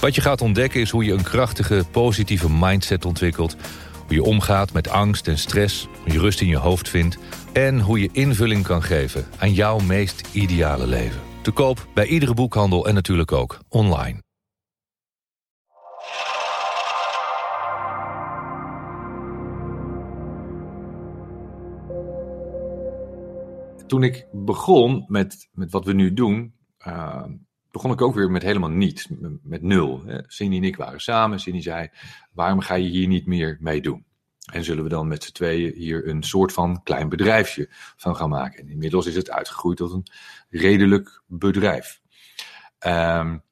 Wat je gaat ontdekken is hoe je een krachtige, positieve mindset ontwikkelt. Hoe je omgaat met angst en stress, hoe je rust in je hoofd vindt... en hoe je invulling kan geven aan jouw meest ideale leven. Te koop bij iedere boekhandel en natuurlijk ook online. Toen ik begon met, met wat we nu doen... Uh, begon ik ook weer met helemaal niets, met nul. Cindy en ik waren samen. Cindy zei, waarom ga je hier niet meer mee doen? En zullen we dan met z'n tweeën hier een soort van klein bedrijfje van gaan maken? En inmiddels is het uitgegroeid tot een redelijk bedrijf. Um,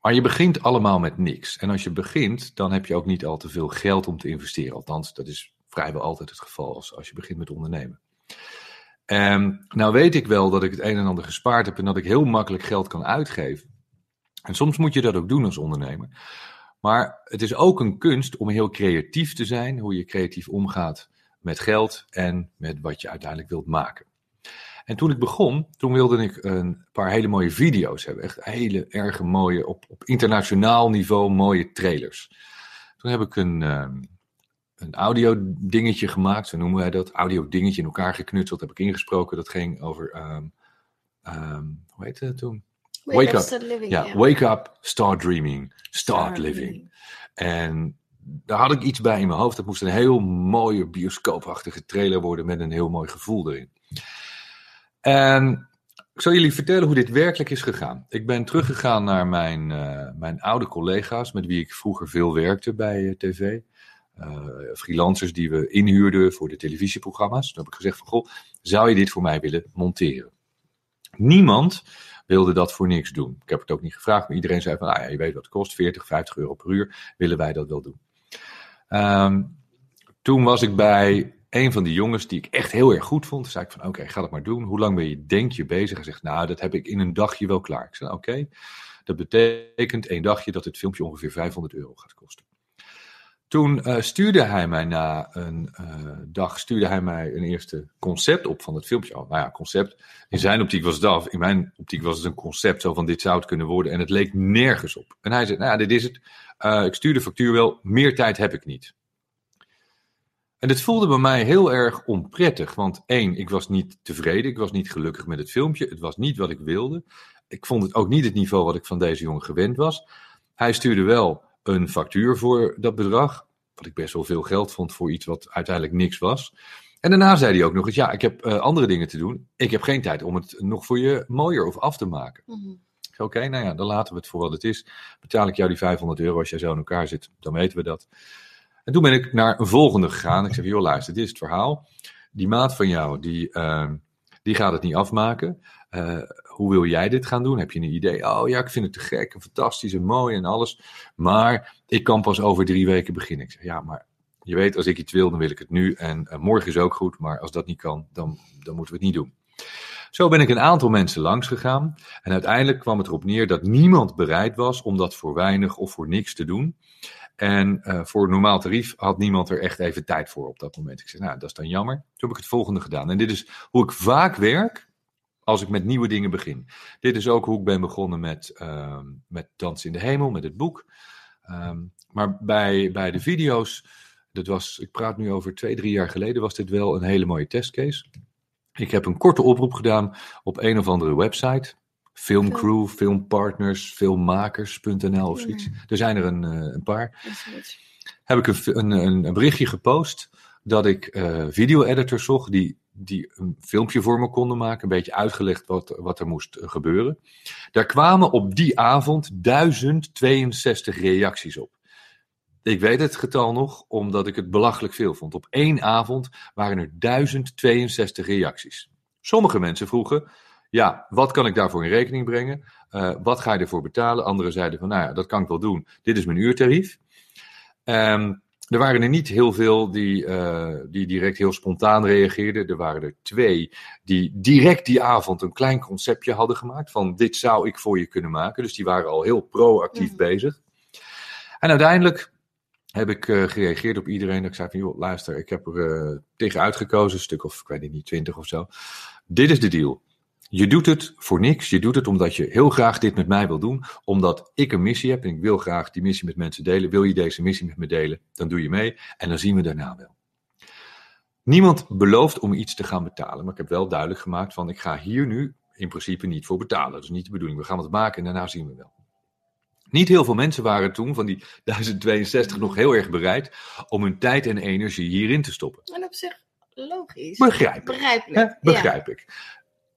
maar je begint allemaal met niks. En als je begint, dan heb je ook niet al te veel geld om te investeren. Althans, dat is vrijwel altijd het geval als, als je begint met ondernemen. Um, nou weet ik wel dat ik het een en ander gespaard heb en dat ik heel makkelijk geld kan uitgeven. En soms moet je dat ook doen als ondernemer. Maar het is ook een kunst om heel creatief te zijn, hoe je creatief omgaat met geld en met wat je uiteindelijk wilt maken. En toen ik begon, toen wilde ik een paar hele mooie video's hebben. Echt hele erg mooie, op, op internationaal niveau mooie trailers. Toen heb ik een, um, een audio dingetje gemaakt, zo noemen wij dat. Audio dingetje in elkaar geknutseld, heb ik ingesproken. Dat ging over, um, um, hoe heet het toen? Wake, up. Living, ja, wake up, start dreaming, start, living. En daar had ik iets bij in mijn hoofd. Dat moest een heel mooie bioscoopachtige trailer worden met een heel mooi gevoel erin. En ik zal jullie vertellen hoe dit werkelijk is gegaan. Ik ben teruggegaan naar mijn, uh, mijn oude collega's met wie ik vroeger veel werkte bij uh, tv. Uh, freelancers die we inhuurden voor de televisieprogramma's. Toen heb ik gezegd van, goh, zou je dit voor mij willen monteren? Niemand wilde dat voor niks doen. Ik heb het ook niet gevraagd, maar iedereen zei van, ah ja, je weet wat het kost, 40, 50 euro per uur, willen wij dat wel doen. Um, toen was ik bij een van die jongens die ik echt heel erg goed vond. Toen zei ik van, oké, ga dat maar doen. Hoe lang ben je, denk je, bezig? Hij zegt, nou, dat heb ik in een dagje wel klaar. Ik zei, oké, okay, dat betekent één dagje dat het filmpje ongeveer 500 euro gaat kosten. Toen uh, stuurde hij mij na een uh, dag stuurde hij mij een eerste concept op van het filmpje. Oh, nou ja, concept. In zijn optiek was het af. In mijn optiek was het een concept zo van dit zou het kunnen worden. En het leek nergens op. En hij zei, nou ja, dit is het. Uh, ik stuur de factuur wel. Meer tijd heb ik niet. En het voelde bij mij heel erg onprettig. Want één, ik was niet tevreden. Ik was niet gelukkig met het filmpje. Het was niet wat ik wilde. Ik vond het ook niet het niveau wat ik van deze jongen gewend was. Hij stuurde wel een factuur voor dat bedrag. Wat ik best wel veel geld vond voor iets wat uiteindelijk niks was. En daarna zei hij ook nog eens: Ja, ik heb uh, andere dingen te doen. Ik heb geen tijd om het nog voor je mooier of af te maken. Mm -hmm. Oké, okay, nou ja, dan laten we het voor wat het is. Betaal ik jou die 500 euro als jij zo in elkaar zit, dan weten we dat. En toen ben ik naar een volgende gegaan. Ik zeg: Joh, luister, dit is het verhaal. Die maat van jou, die, uh, die gaat het niet afmaken. Uh, hoe wil jij dit gaan doen? Heb je een idee? Oh ja, ik vind het te gek en fantastisch en mooi en alles. Maar ik kan pas over drie weken beginnen. Ik zeg, ja, maar je weet, als ik iets wil, dan wil ik het nu. En uh, morgen is ook goed, maar als dat niet kan, dan, dan moeten we het niet doen. Zo ben ik een aantal mensen langs gegaan. En uiteindelijk kwam het erop neer dat niemand bereid was om dat voor weinig of voor niks te doen. En uh, voor normaal tarief had niemand er echt even tijd voor op dat moment. Ik zei, nou, dat is dan jammer. Toen heb ik het volgende gedaan. En dit is hoe ik vaak werk als ik met nieuwe dingen begin. Dit is ook hoe ik ben begonnen met, uh, met Dans in de Hemel, met het boek. Um, maar bij, bij de video's, dat was, ik praat nu over twee, drie jaar geleden, was dit wel een hele mooie testcase. Ik heb een korte oproep gedaan op een of andere website. Filmcrew, filmpartners, filmmakers.nl of zoiets. Er zijn er een, uh, een paar. Heb ik een, een, een, berichtje gepost dat ik uh, video-editors zocht die die een filmpje voor me konden maken, een beetje uitgelegd wat, wat er moest gebeuren. Daar kwamen op die avond 1062 reacties op. Ik weet het getal nog, omdat ik het belachelijk veel vond. Op één avond waren er 1062 reacties. Sommige mensen vroegen: Ja, wat kan ik daarvoor in rekening brengen? Uh, wat ga je ervoor betalen? Anderen zeiden van, nou ja, dat kan ik wel doen. Dit is mijn uurtarief. Um, er waren er niet heel veel die, uh, die direct heel spontaan reageerden. Er waren er twee die direct die avond een klein conceptje hadden gemaakt. Van dit zou ik voor je kunnen maken. Dus die waren al heel proactief mm. bezig. En uiteindelijk heb ik uh, gereageerd op iedereen. Ik zei van, joh, luister, ik heb er uh, tegen uitgekozen. Een stuk of, ik weet niet, twintig of zo. Dit is de deal. Je doet het voor niks. Je doet het omdat je heel graag dit met mij wil doen. Omdat ik een missie heb en ik wil graag die missie met mensen delen. Wil je deze missie met me delen? Dan doe je mee en dan zien we daarna wel. Niemand belooft om iets te gaan betalen. Maar ik heb wel duidelijk gemaakt van ik ga hier nu in principe niet voor betalen. Dat is niet de bedoeling. We gaan het maken en daarna zien we wel. Niet heel veel mensen waren toen, van die 1062, nog heel erg bereid om hun tijd en energie hierin te stoppen. En op zich logisch. Begrijp Begrijpelijk. Begrijp ik.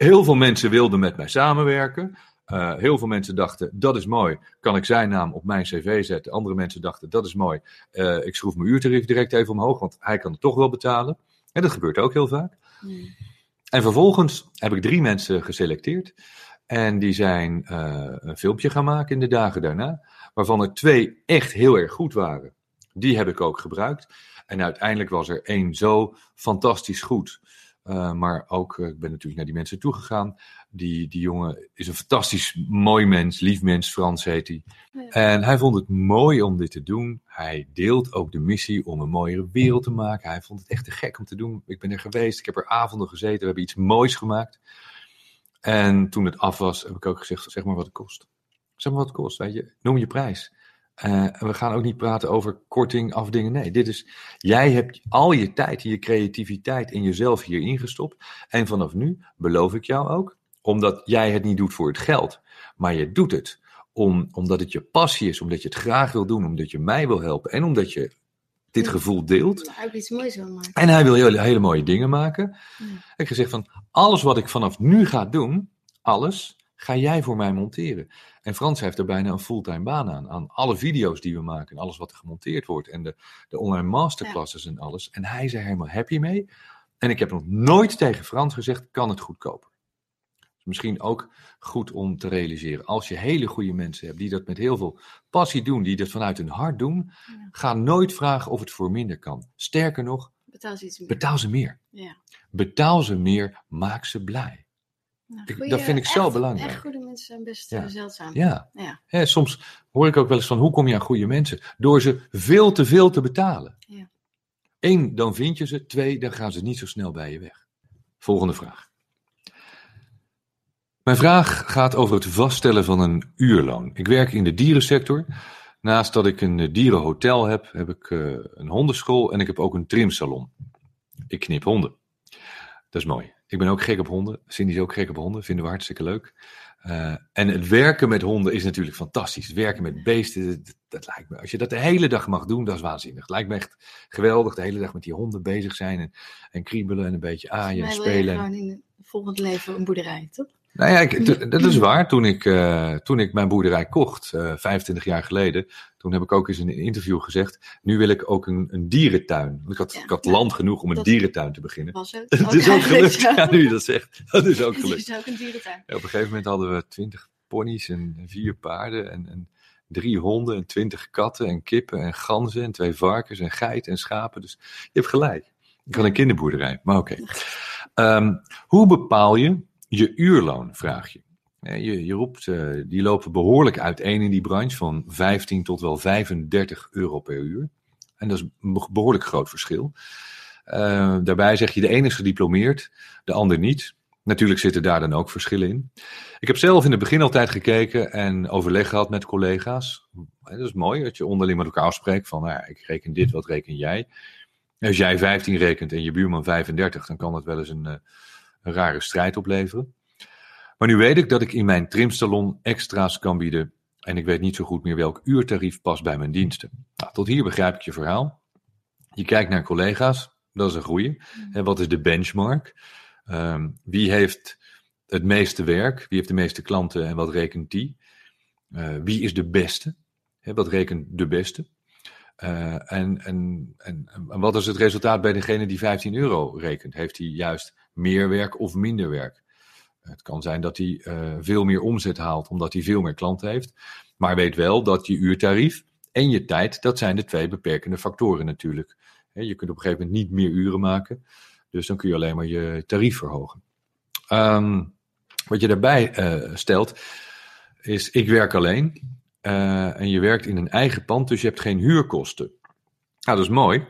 Heel veel mensen wilden met mij samenwerken. Uh, heel veel mensen dachten, dat is mooi, kan ik zijn naam op mijn cv zetten. Andere mensen dachten, dat is mooi, uh, ik schroef mijn uurtarief direct even omhoog, want hij kan het toch wel betalen. En dat gebeurt ook heel vaak. Hmm. En vervolgens heb ik drie mensen geselecteerd. En die zijn uh, een filmpje gaan maken in de dagen daarna, waarvan er twee echt heel erg goed waren. Die heb ik ook gebruikt. En uiteindelijk was er één zo fantastisch goed uh, maar ook, uh, ik ben natuurlijk naar die mensen toegegaan. Die, die jongen is een fantastisch mooi mens, lief mens, Frans heet hij. Ja. En hij vond het mooi om dit te doen. Hij deelt ook de missie om een mooiere wereld te maken. Hij vond het echt te gek om te doen. Ik ben er geweest, ik heb er avonden gezeten, we hebben iets moois gemaakt. En toen het af was, heb ik ook gezegd, zeg maar wat het kost. Zeg maar wat het kost, weet je. Noem je prijs. Uh, we gaan ook niet praten over korting, afdingen. Nee, dit is. Jij hebt al je tijd, je creativiteit en jezelf hier ingestopt. En vanaf nu beloof ik jou ook, omdat jij het niet doet voor het geld, maar je doet het om, omdat het je passie is, omdat je het graag wil doen, omdat je mij wil helpen en omdat je dit gevoel deelt. Hij wil iets moois wil maken. En hij wil hele, hele mooie dingen maken. Ja. Ik heb gezegd van, alles wat ik vanaf nu ga doen, alles, ga jij voor mij monteren. En Frans heeft er bijna een fulltime baan aan. Aan alle video's die we maken. Alles wat er gemonteerd wordt. En de, de online masterclasses ja. en alles. En hij is er helemaal happy mee. En ik heb nog nooit tegen Frans gezegd, kan het goedkoper. Dus misschien ook goed om te realiseren. Als je hele goede mensen hebt die dat met heel veel passie doen. Die dat vanuit hun hart doen. Ja. Ga nooit vragen of het voor minder kan. Sterker nog, betaal ze, iets meer. Betaal ze meer. Ja. Betaal ze meer, maak ze blij. Nou, goeie, dat vind ik zo echt, belangrijk. Echt goede mensen zijn best ja. zeldzaam. Ja. ja. Soms hoor ik ook wel eens van hoe kom je aan goede mensen? Door ze veel te veel te betalen. Ja. Eén, dan vind je ze. Twee, dan gaan ze niet zo snel bij je weg. Volgende vraag. Mijn vraag gaat over het vaststellen van een uurloon. Ik werk in de dierensector. Naast dat ik een dierenhotel heb, heb ik uh, een hondenschool en ik heb ook een trimsalon. Ik knip honden. Dat is mooi. Ik ben ook gek op honden. Cindy is ook gek op honden. Vinden we hartstikke leuk. Uh, en het werken met honden is natuurlijk fantastisch. Het werken met beesten, dat, dat, lijkt me. Als je dat de hele dag mag doen, dat is waanzinnig. Het lijkt me echt geweldig. De hele dag met die honden bezig zijn en, en kriebelen en een beetje aaien en spelen. Je gewoon in het volgende leven een boerderij, toch? Nou ja, ik, dat is waar. Toen ik, uh, toen ik mijn boerderij kocht, uh, 25 jaar geleden, toen heb ik ook eens in een interview gezegd, nu wil ik ook een, een dierentuin. Ik had, ja, ik had land genoeg om een dierentuin te beginnen. Was het? dat is ook gelukt. Ja. ja, nu je dat zegt. Dat is ook gelukt. Is ook een dierentuin. op een gegeven moment hadden we 20 ponies en, vier paarden en, en drie honden en 20 katten en kippen en ganzen en twee varkens en geiten en schapen. Dus je hebt gelijk. Ik had een kinderboerderij, maar oké. Okay. Um, hoe bepaal je je uurloon, vraag je. Je, je roept, uh, die lopen behoorlijk uiteen in die branche, van 15 tot wel 35 euro per uur. En dat is een behoorlijk groot verschil. Uh, daarbij zeg je, de ene is gediplomeerd, de ander niet. Natuurlijk zitten daar dan ook verschillen in. Ik heb zelf in het begin altijd gekeken en overleg gehad met collega's. Dat is mooi, dat je onderling met elkaar afspreekt van, nou ik reken dit, wat reken jij? Als jij 15 rekent en je buurman 35, dan kan dat wel eens een, uh, een rare strijd opleveren. Maar nu weet ik dat ik in mijn trimsalon extra's kan bieden en ik weet niet zo goed meer welk uurtarief past bij mijn diensten. Nou, tot hier begrijp ik je verhaal. Je kijkt naar collega's, dat is een goeie. En wat is de benchmark? Um, wie heeft het meeste werk? Wie heeft de meeste klanten en wat rekent die? Uh, wie is de beste? He, wat rekent de beste? Uh, en, en, en, en, wat is het resultaat bij degene die 15 euro rekent? Heeft hij juist meer werk of minder werk? Het kan zijn dat hij uh, veel meer omzet haalt omdat hij veel meer klanten heeft. Maar weet wel dat je uurtarief en je tijd, dat zijn de twee beperkende factoren natuurlijk. Je kunt op een gegeven moment niet meer uren maken. Dus dan kun je alleen maar je tarief verhogen. Um, wat je daarbij uh, stelt, is ik werk alleen. Uh, en je werkt in een eigen pand, dus je hebt geen huurkosten. Nou, dat is mooi.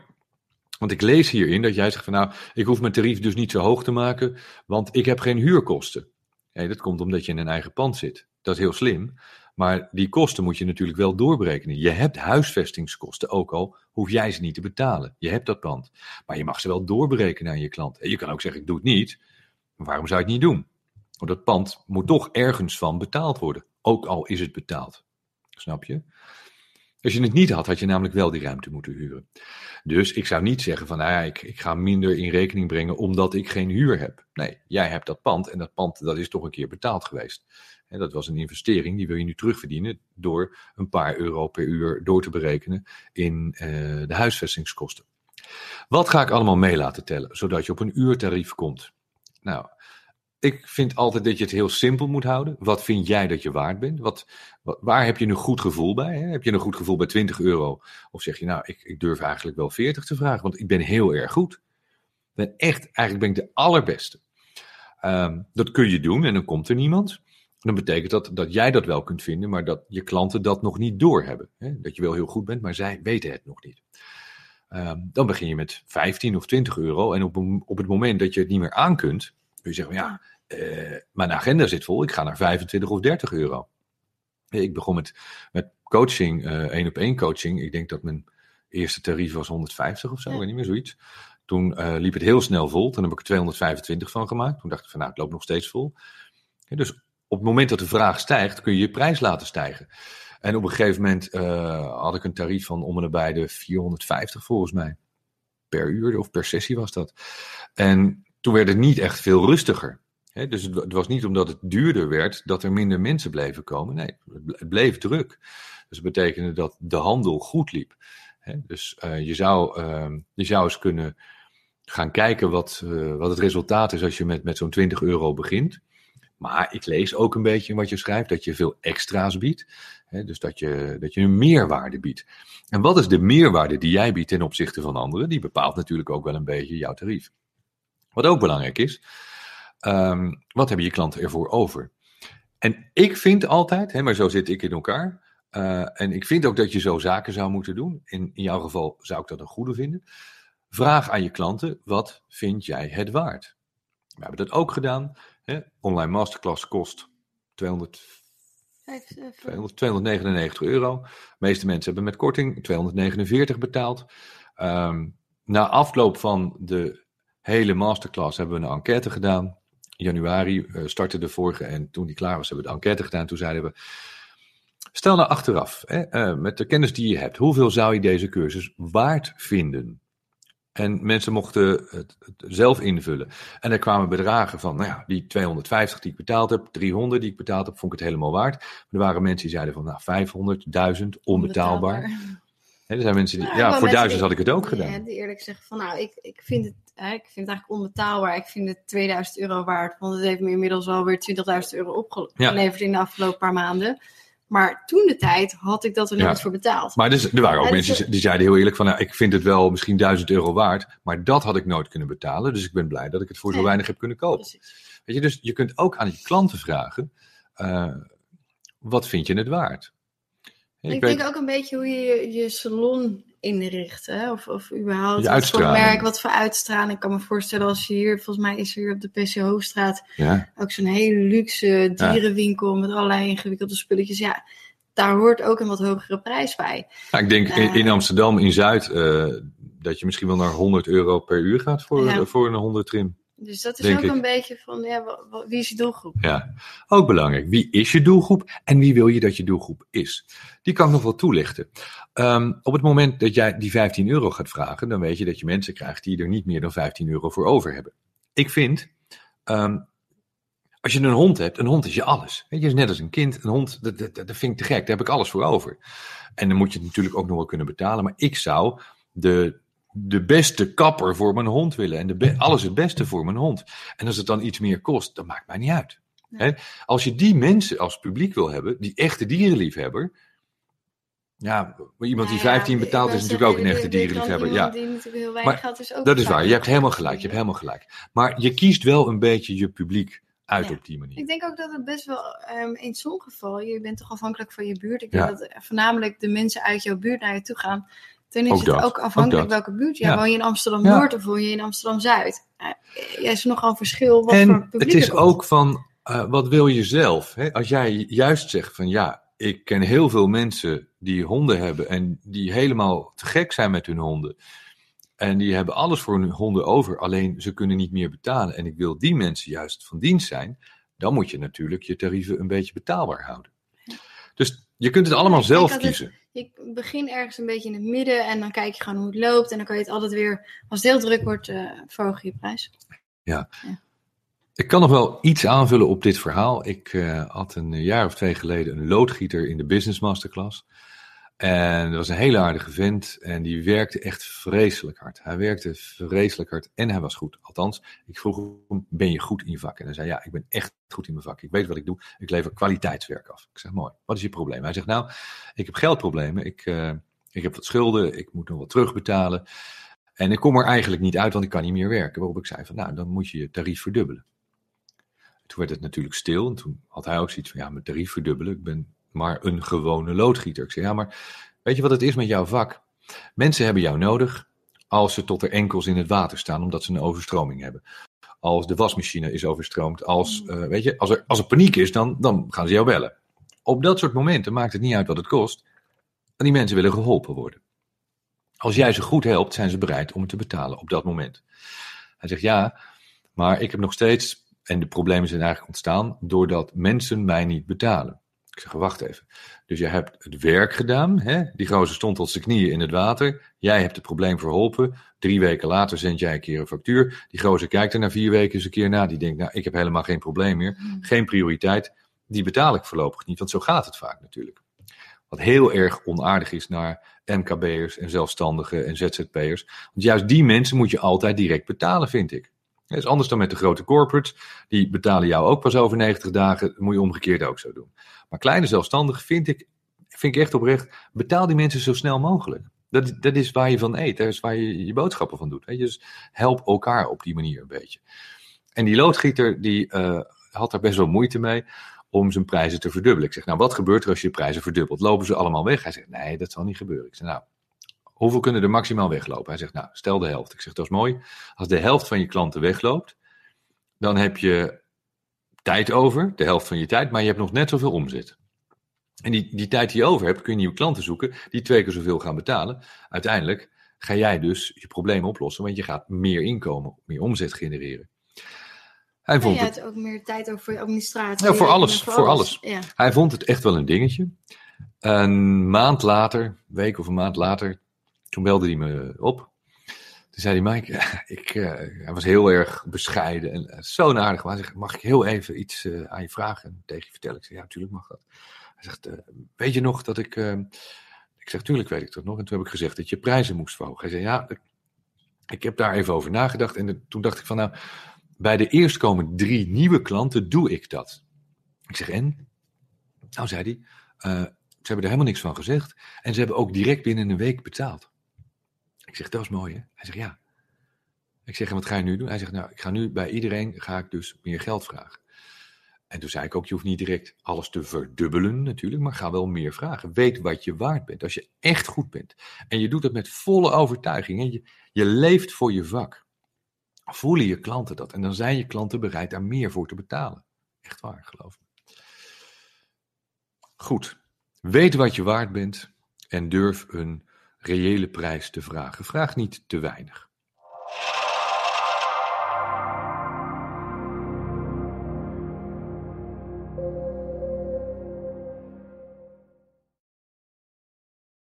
Want ik lees hierin dat jij zegt van nou, ik hoef mijn tarief dus niet zo hoog te maken, want ik heb geen huurkosten. Nee, dat komt omdat je in een eigen pand zit. Dat is heel slim. Maar die kosten moet je natuurlijk wel doorberekenen. Je hebt huisvestingskosten, ook al hoef jij ze niet te betalen. Je hebt dat pand. Maar je mag ze wel doorberekenen aan je klant. En je kan ook zeggen, ik doe het niet. Maar waarom zou je het niet doen? Want dat pand moet toch ergens van betaald worden. Ook al is het betaald. Snap je? Als je het niet had, had je namelijk wel die ruimte moeten huren. Dus ik zou niet zeggen van, nou ja, ik, ik ga minder in rekening brengen omdat ik geen huur heb. Nee, jij hebt dat pand en dat pand dat is toch een keer betaald geweest. En dat was een investering, die wil je nu terugverdienen door een paar euro per uur door te berekenen in uh, de huisvestingskosten. Wat ga ik allemaal mee laten tellen, zodat je op een uurtarief komt? Nou, ik vind altijd dat je het heel simpel moet houden. Wat vind jij dat je waard bent? Wat, waar heb je een goed gevoel bij? Hè? Heb je een goed gevoel bij 20 euro? Of zeg je nou, ik, ik durf eigenlijk wel 40 te vragen, want ik ben heel erg goed. Ik ben echt, eigenlijk ben ik de allerbeste. Um, dat kun je doen en dan komt er niemand. Dan betekent dat dat jij dat wel kunt vinden, maar dat je klanten dat nog niet doorhebben. Hè? Dat je wel heel goed bent, maar zij weten het nog niet. Um, dan begin je met 15 of 20 euro en op, op het moment dat je het niet meer aan kunt, kun je zeggen, ja, uh, mijn agenda zit vol, ik ga naar 25 of 30 euro. Ik begon met, met coaching, uh, één op één coaching. Ik denk dat mijn eerste tarief was 150 of zo, ja. weet niet meer zoiets. Toen uh, liep het heel snel vol. Toen heb ik er 225 van gemaakt. Toen dacht ik van nou, het loopt nog steeds vol. Ja, dus op het moment dat de vraag stijgt, kun je je prijs laten stijgen. En op een gegeven moment uh, had ik een tarief van om en nabij de 450 volgens mij. Per uur of per sessie was dat. En toen werd het niet echt veel rustiger. Dus het, was niet omdat het duurder werd dat er minder mensen bleven komen. Nee, het bleef druk. Dus dat betekende dat de handel goed liep. Dus uh, je, zou, uh, je zou eens kunnen gaan kijken wat, uh, wat het resultaat is als je met, met zo'n 20 euro begint. Maar ik lees ook een beetje wat je schrijft dat je veel extra's biedt. Dus dat je, dat je een meerwaarde biedt. En wat is de meerwaarde die jij biedt ten opzichte van anderen? Die bepaalt natuurlijk ook wel een beetje jouw tarief. Wat ook belangrijk is, um, wat hebben je klanten ervoor over? En ik vind altijd, hè, maar zo zit ik in elkaar. Uh, en ik vind ook dat je zo zaken zou moeten doen. In, in jouw geval zou ik dat een goede vinden. Vraag aan je klanten, wat vind jij het waard? We hebben dat ook gedaan. Hè? Online masterclass kost 200, 200, 299 euro. De meeste mensen hebben met korting 249 betaald. Um, na afloop van de hele masterclass hebben we een enquête gedaan. Januari uh, startte de vorige en toen die klaar was hebben we de enquête gedaan. Toen zeiden we, stel nou achteraf, hè, uh, met de kennis die je hebt, hoeveel zou je deze cursus waard vinden? En mensen mochten het, zelf invullen. En er kwamen bedragen van, nou ja, die 250 die ik betaald heb, 300 die ik betaald heb, vond ik het helemaal waard. Maar er waren mensen die zeiden van, nou, 500, 1000, onbetaalbaar. onbetaalbaar. He, er zijn mensen die, ja, ja voor duizend had ik het ook gedaan. Ja, die eerlijk zeggen van, nou, ik, ik, vind het, hè, ik vind het eigenlijk onbetaalbaar. Ik vind het 2000 euro waard, want het heeft me inmiddels alweer 20.000 euro opgeleverd ja. in de afgelopen paar maanden. Maar toen de tijd had ik dat er nooit ja. voor betaald. Maar dus, er waren ook en mensen dus, die zeiden heel eerlijk van, nou, ik vind het wel misschien 1000 euro waard, maar dat had ik nooit kunnen betalen. Dus ik ben blij dat ik het voor zo weinig heb kunnen kopen. Precies. Weet je, dus je kunt ook aan je klanten vragen, uh, wat vind je het waard? Ik, ik weet... denk ook een beetje hoe je je salon inricht. Hè? Of, of überhaupt wat voor merk, wat voor uitstraling. Ik kan me voorstellen als je hier, volgens mij is er hier op de PC Hoogstraat ja. ook zo'n hele luxe dierenwinkel ja. met allerlei ingewikkelde spulletjes. Ja, daar hoort ook een wat hogere prijs bij. Ja, ik denk uh, in Amsterdam, in Zuid, uh, dat je misschien wel naar 100 euro per uur gaat voor, ja. voor een hondentrim. Dus dat is ook ik. een beetje van, ja, wie is je doelgroep? Ja, ook belangrijk. Wie is je doelgroep en wie wil je dat je doelgroep is? Die kan ik nog wel toelichten. Um, op het moment dat jij die 15 euro gaat vragen, dan weet je dat je mensen krijgt die er niet meer dan 15 euro voor over hebben. Ik vind, um, als je een hond hebt, een hond is je alles. Weet je, is net als een kind. Een hond, dat, dat, dat vind ik te gek, daar heb ik alles voor over. En dan moet je het natuurlijk ook nog wel kunnen betalen. Maar ik zou de de beste kapper voor mijn hond willen. En de alles het beste voor mijn hond. En als het dan iets meer kost, dat maakt mij niet uit. Als je die mensen als publiek wil hebben, die echte dierenliefhebber, ja, iemand die 15 betaalt is natuurlijk ook een echte dierenliefhebber. Ja. Maar dat is waar, je hebt helemaal gelijk. Je hebt helemaal gelijk. Maar je kiest wel een beetje je publiek uit op die manier. Ik denk ook dat het best wel um, in zo'n geval, je bent toch afhankelijk van je buurt. Ik denk dat voornamelijk de mensen uit jouw buurt naar je toe gaan. Dan is ook het dat. ook afhankelijk welke buurt. Ja, Woon je in Amsterdam Noord of woon je in Amsterdam Zuid? Uh, er is nogal verschil. Wat en voor publiek het is ook van uh, wat wil je zelf? Hè? Als jij juist zegt van ja, ik ken heel veel mensen die honden hebben en die helemaal te gek zijn met hun honden. En die hebben alles voor hun honden over, alleen ze kunnen niet meer betalen. En ik wil die mensen juist van dienst zijn. Dan moet je natuurlijk je tarieven een beetje betaalbaar houden. Dus je kunt het allemaal zelf kiezen. Je begint ergens een beetje in het midden en dan kijk je gewoon hoe het loopt. En dan kan je het altijd weer, als het heel druk wordt, uh, verhogen je prijs. Ja. ja. Ik kan nog wel iets aanvullen op dit verhaal. Ik uh, had een jaar of twee geleden een loodgieter in de Business Masterclass. En dat was een hele aardige vent en die werkte echt vreselijk hard. Hij werkte vreselijk hard en hij was goed. Althans, ik vroeg hem, ben je goed in je vak? En hij zei, ja, ik ben echt goed in mijn vak. Ik weet wat ik doe. Ik lever kwaliteitswerk af. Ik zeg, mooi. Wat is je probleem? Hij zegt, nou, ik heb geldproblemen. Ik, uh, ik heb wat schulden. Ik moet nog wat terugbetalen. En ik kom er eigenlijk niet uit, want ik kan niet meer werken. Waarop ik zei van, nou, dan moet je je tarief verdubbelen. Toen werd het natuurlijk stil. En toen had hij ook zoiets van, ja, mijn tarief verdubbelen. Ik ben maar een gewone loodgieter. Ik zei, ja, maar weet je wat het is met jouw vak? Mensen hebben jou nodig als ze tot er enkels in het water staan, omdat ze een overstroming hebben. Als de wasmachine is overstroomd, als, uh, weet je, als er, als er paniek is, dan, dan gaan ze jou bellen. Op dat soort momenten maakt het niet uit wat het kost. En die mensen willen geholpen worden. Als jij ze goed helpt, zijn ze bereid om het te betalen op dat moment. Hij zegt ja, maar ik heb nog steeds, en de problemen zijn eigenlijk ontstaan, doordat mensen mij niet betalen. Ik zeg, wacht even. Dus je hebt het werk gedaan. Hè? Die gozer stond tot zijn knieën in het water. Jij hebt het probleem verholpen. Drie weken later zend jij een keer een factuur. Die gozer kijkt er na vier weken eens een keer na. Die denkt, nou, ik heb helemaal geen probleem meer. Hmm. Geen prioriteit. Die betaal ik voorlopig niet. Want zo gaat het vaak natuurlijk. Wat heel erg onaardig is naar MKB'ers en zelfstandigen en ZZP'ers. Want juist die mensen moet je altijd direct betalen, vind ik. Dat is anders dan met de grote corporates. Die betalen jou ook pas over 90 dagen. Dat moet je omgekeerd ook zo doen. Maar kleine zelfstandigen vind ik, vind ik echt oprecht, betaal die mensen zo snel mogelijk. Dat, dat is waar je van eet, dat is waar je je boodschappen van doet. Je? Dus help elkaar op die manier een beetje. En die loodgieter die uh, had daar best wel moeite mee om zijn prijzen te verdubbelen. Ik zeg, nou wat gebeurt er als je je prijzen verdubbelt? Lopen ze allemaal weg? Hij zegt, nee, dat zal niet gebeuren. Ik zeg, nou, hoeveel kunnen er maximaal weglopen? Hij zegt, nou, stel de helft. Ik zeg, dat is mooi. Als de helft van je klanten wegloopt, dan heb je tijd over, de helft van je tijd, maar je hebt nog net zoveel omzet. En die, die tijd die je over hebt, kun je nieuwe klanten zoeken die twee keer zoveel gaan betalen. Uiteindelijk ga jij dus je problemen oplossen, want je gaat meer inkomen, meer omzet genereren. Hij vond ja, het ook meer tijd over voor je administratie. Ja, voor alles. Voor, alles. Ja. Hij vond het echt wel een dingetje. Een maand later, week of een maand later, toen belde hij me op. Toen zei hij, Mike, ik, uh, hij was heel erg bescheiden en uh, zo aardig. Maar hij zegt, mag ik heel even iets uh, aan je vragen en tegen je vertellen? Ik zei, ja, natuurlijk mag dat. Hij zegt, weet je nog dat ik... ik zeg, tuurlijk weet ik dat nog. En toen heb ik gezegd dat je prijzen moest verhogen. Hij zei, ja, ik heb daar even over nagedacht. En toen dacht ik van, nou, bij de eerstkomende drie nieuwe klanten doe ik dat. Ik zeg, en? Nou, zei hij, ze hebben er helemaal niks van gezegd. En ze hebben ook direct binnen een week betaald. Ik zeg, dat is mooi hè? Hij zegt, ja. Ik zeg, en wat ga je nu doen? Hij zegt, nou, ik ga nu bij iedereen, ga ik dus meer geld vragen. En toen zei ik ook, je hoeft niet direct alles te verdubbelen natuurlijk, maar ga wel meer vragen. Weet wat je waard bent. Als je echt goed bent en je doet het met volle overtuiging en je, je leeft voor je vak, voelen je klanten dat. En dan zijn je klanten bereid daar meer voor te betalen. Echt waar, geloof me. Goed. Weet wat je waard bent en durf een reële prijs te vragen. Vraag niet te weinig.